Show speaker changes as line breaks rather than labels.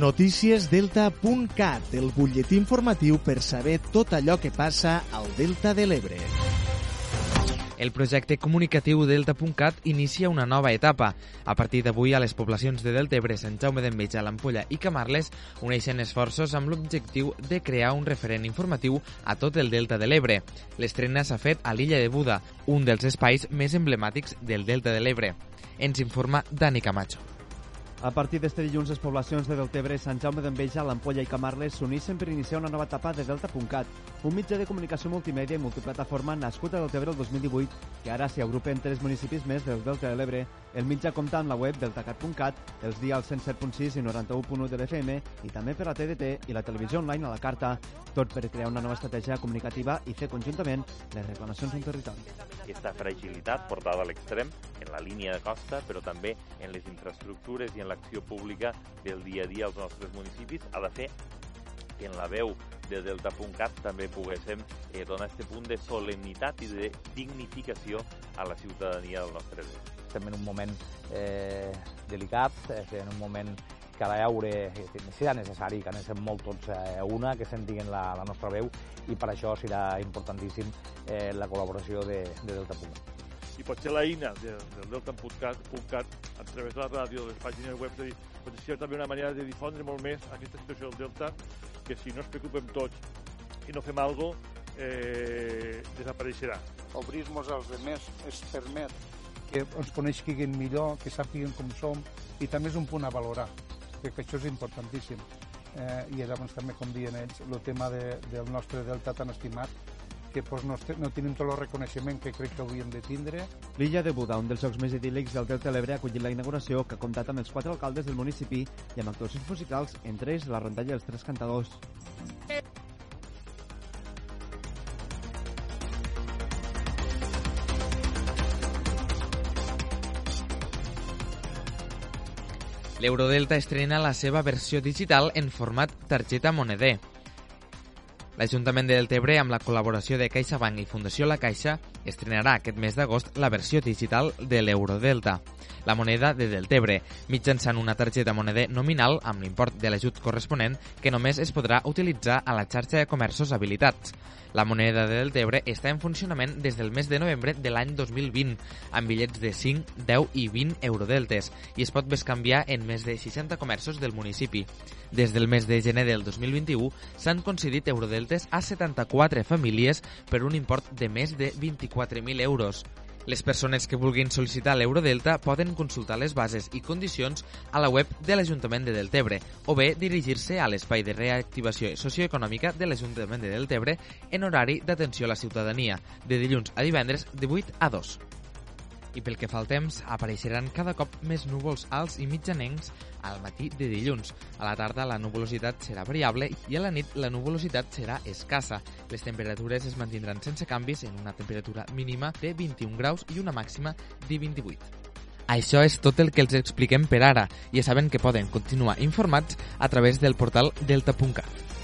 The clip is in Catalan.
Noticiesdelta.cat, el butlletí informatiu per saber tot allò que passa al Delta de l'Ebre.
El projecte comunicatiu Delta.cat inicia una nova etapa. A partir d'avui, a les poblacions de Deltebre, Sant Jaume d'Enveja, l'Ampolla i Camarles uneixen esforços amb l'objectiu de crear un referent informatiu a tot el Delta de l'Ebre. L'estrena s'ha fet a l'illa de Buda, un dels espais més emblemàtics del Delta de l'Ebre. Ens informa Dani Camacho.
A partir d'este dilluns, les poblacions de Deltebre, Sant Jaume d'Enveja, l'Ampolla i Camarles s'uneixen per iniciar una nova etapa de Delta.cat, un mitjà de comunicació multimèdia i multiplataforma nascut a Deltebre el 2018, que ara s'hi agrupa en tres municipis més del Delta de l'Ebre. El mitjà compta amb la web deltacat.cat, els dials 107.6 i 91.1 de l'FM i també per la TDT i la televisió online a la carta, tot per crear una nova estratègia comunicativa i fer conjuntament les reclamacions d'un territori.
Aquesta fragilitat portada a l'extrem en la línia de costa, però també en les infraestructures i en l'acció pública del dia a dia als nostres municipis ha de fer que en la veu de Delta.cat també poguéssim eh, donar aquest punt de solemnitat i de dignificació a la ciutadania del nostre país.
Estem en un moment eh, delicat, en un moment que ha d'haure, serà necessari que anem molt tots a una, que sentin la, la nostra veu i per això serà importantíssim eh, la col·laboració de, de Delta.cat
i potser l'eina de, del delta.cat a través de la ràdio, de les pàgines web, de, pot ser també una manera de difondre molt més aquesta situació del delta, que si no ens preocupem tots i no fem alguna cosa, eh, desapareixerà.
Obrir-nos als demés es permet que ens coneixin millor, que sàpiguen com som, i també és un punt a valorar. Crec que això és importantíssim. Eh, I llavors també, com diuen ells, el tema de, del nostre delta tan estimat, que pues, no, no tenim tot el reconeixement que crec que hauríem de tindre.
L'illa de Buda, un dels jocs més idíl·lics del Delta de l'Ebre, ha acollit la inauguració que ha comptat amb els quatre alcaldes del municipi i amb actuacions musicals, entre ells la rondalla dels tres cantadors.
L'Eurodelta estrena la seva versió digital en format targeta moneder. L'Ajuntament de Deltebre, amb la col·laboració de CaixaBank i Fundació La Caixa, estrenarà aquest mes d'agost la versió digital de l'Eurodelta, la moneda de Deltebre, mitjançant una targeta moneder nominal amb l'import de l'ajut corresponent que només es podrà utilitzar a la xarxa de comerços habilitats. La moneda de Deltebre està en funcionament des del mes de novembre de l'any 2020, amb bitllets de 5, 10 i 20 eurodeltes, i es pot bescanviar en més de 60 comerços del municipi. Des del mes de gener del 2021 s'han concedit eurodeltes a 74 famílies per un import de més de 24.000 euros. Les persones que vulguin sol·licitar l'Eurodelta poden consultar les bases i condicions a la web de l'Ajuntament de Deltebre o bé dirigir-se a l'espai de reactivació socioeconòmica de l'Ajuntament de Deltebre en horari d'atenció a la ciutadania, de dilluns a divendres de 8 a 2. I pel que fa al temps, apareixeran cada cop més núvols alts i mitjanencs al matí de dilluns. A la tarda la nuvolositat serà variable i a la nit la nuvolositat serà escassa. Les temperatures es mantindran sense canvis en una temperatura mínima de 21 graus i una màxima de 28. Això és tot el que els expliquem per ara. Ja saben que poden continuar informats a través del portal delta.cat.